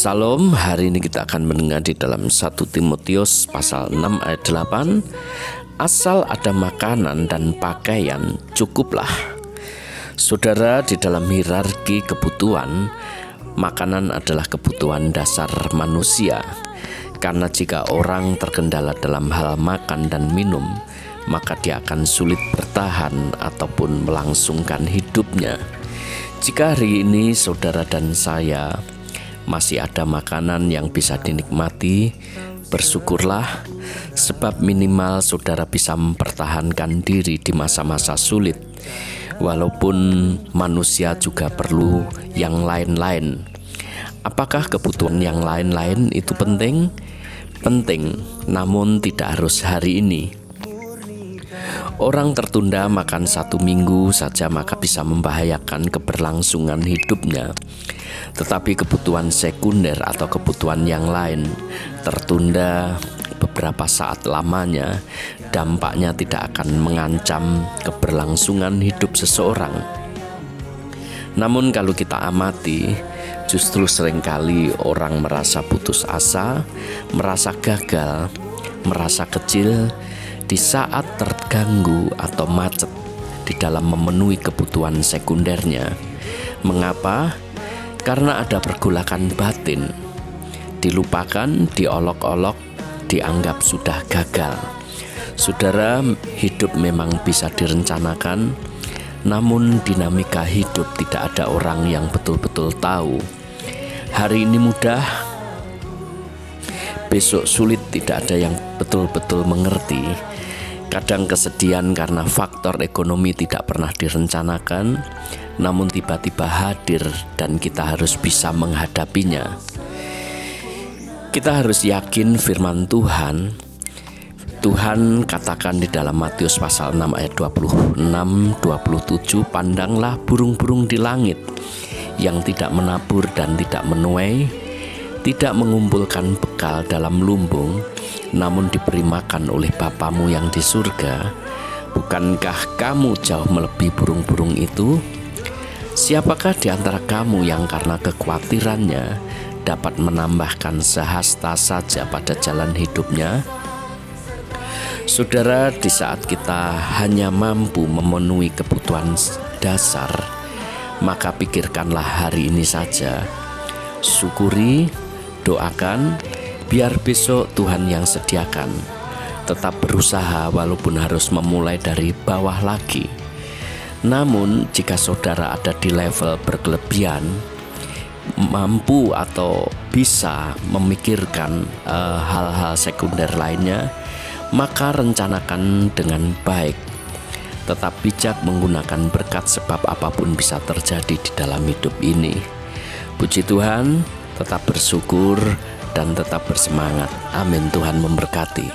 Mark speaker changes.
Speaker 1: Salam, hari ini kita akan mendengar di dalam 1 Timotius pasal 6 ayat 8 Asal ada makanan dan pakaian cukuplah. Saudara di dalam hierarki kebutuhan Makanan adalah kebutuhan dasar manusia. Karena jika orang terkendala dalam hal makan dan minum Maka dia akan sulit bertahan ataupun melangsungkan hidupnya. Jika hari ini saudara dan saya masih ada makanan yang bisa dinikmati, bersyukurlah, sebab minimal saudara bisa mempertahankan diri di masa-masa sulit. Walaupun manusia juga perlu yang lain-lain. Apakah kebutuhan yang lain-lain itu penting? Penting, namun tidak harus hari ini. Orang tertunda makan satu minggu saja maka bisa membahayakan keberlangsungan hidupnya. Tetapi kebutuhan sekunder atau kebutuhan yang lain tertunda beberapa saat lamanya, dampaknya tidak akan mengancam keberlangsungan hidup seseorang. Namun kalau kita amati, justru sering kali orang merasa putus asa, merasa gagal, merasa kecil, di saat terganggu atau macet di dalam memenuhi kebutuhan sekundernya. Mengapa? Karena ada pergulakan batin. Dilupakan, diolok-olok, dianggap sudah gagal. Saudara, hidup memang bisa direncanakan, namun dinamika hidup tidak ada orang yang betul-betul tahu. Hari ini mudah, besok sulit, tidak ada yang betul-betul mengerti Kadang kesedihan karena faktor ekonomi tidak pernah direncanakan, namun tiba-tiba hadir dan kita harus bisa menghadapinya. Kita harus yakin firman Tuhan. Tuhan katakan di dalam Matius pasal 6 ayat 26 27 pandanglah burung-burung di langit yang tidak menabur dan tidak menuai, tidak mengumpulkan bekal dalam lumbung, namun diberi makan oleh Bapamu yang di surga, bukankah kamu jauh melebihi burung-burung itu? Siapakah di antara kamu yang karena kekhawatirannya dapat menambahkan sehasta saja pada jalan hidupnya? Saudara, di saat kita hanya mampu memenuhi kebutuhan dasar, maka pikirkanlah hari ini saja. Syukuri, doakan, Biar besok Tuhan yang sediakan. Tetap berusaha walaupun harus memulai dari bawah lagi. Namun, jika saudara ada di level berkelebihan, mampu atau bisa memikirkan eh, hal-hal uh, sekunder lainnya, maka rencanakan dengan baik. Tetap bijak menggunakan berkat sebab apa pun bisa terjadi di dalam hidup ini. Puji Tuhan, tetap bersyukur dan tetap bersemangat. Amin. Tuhan memberkati.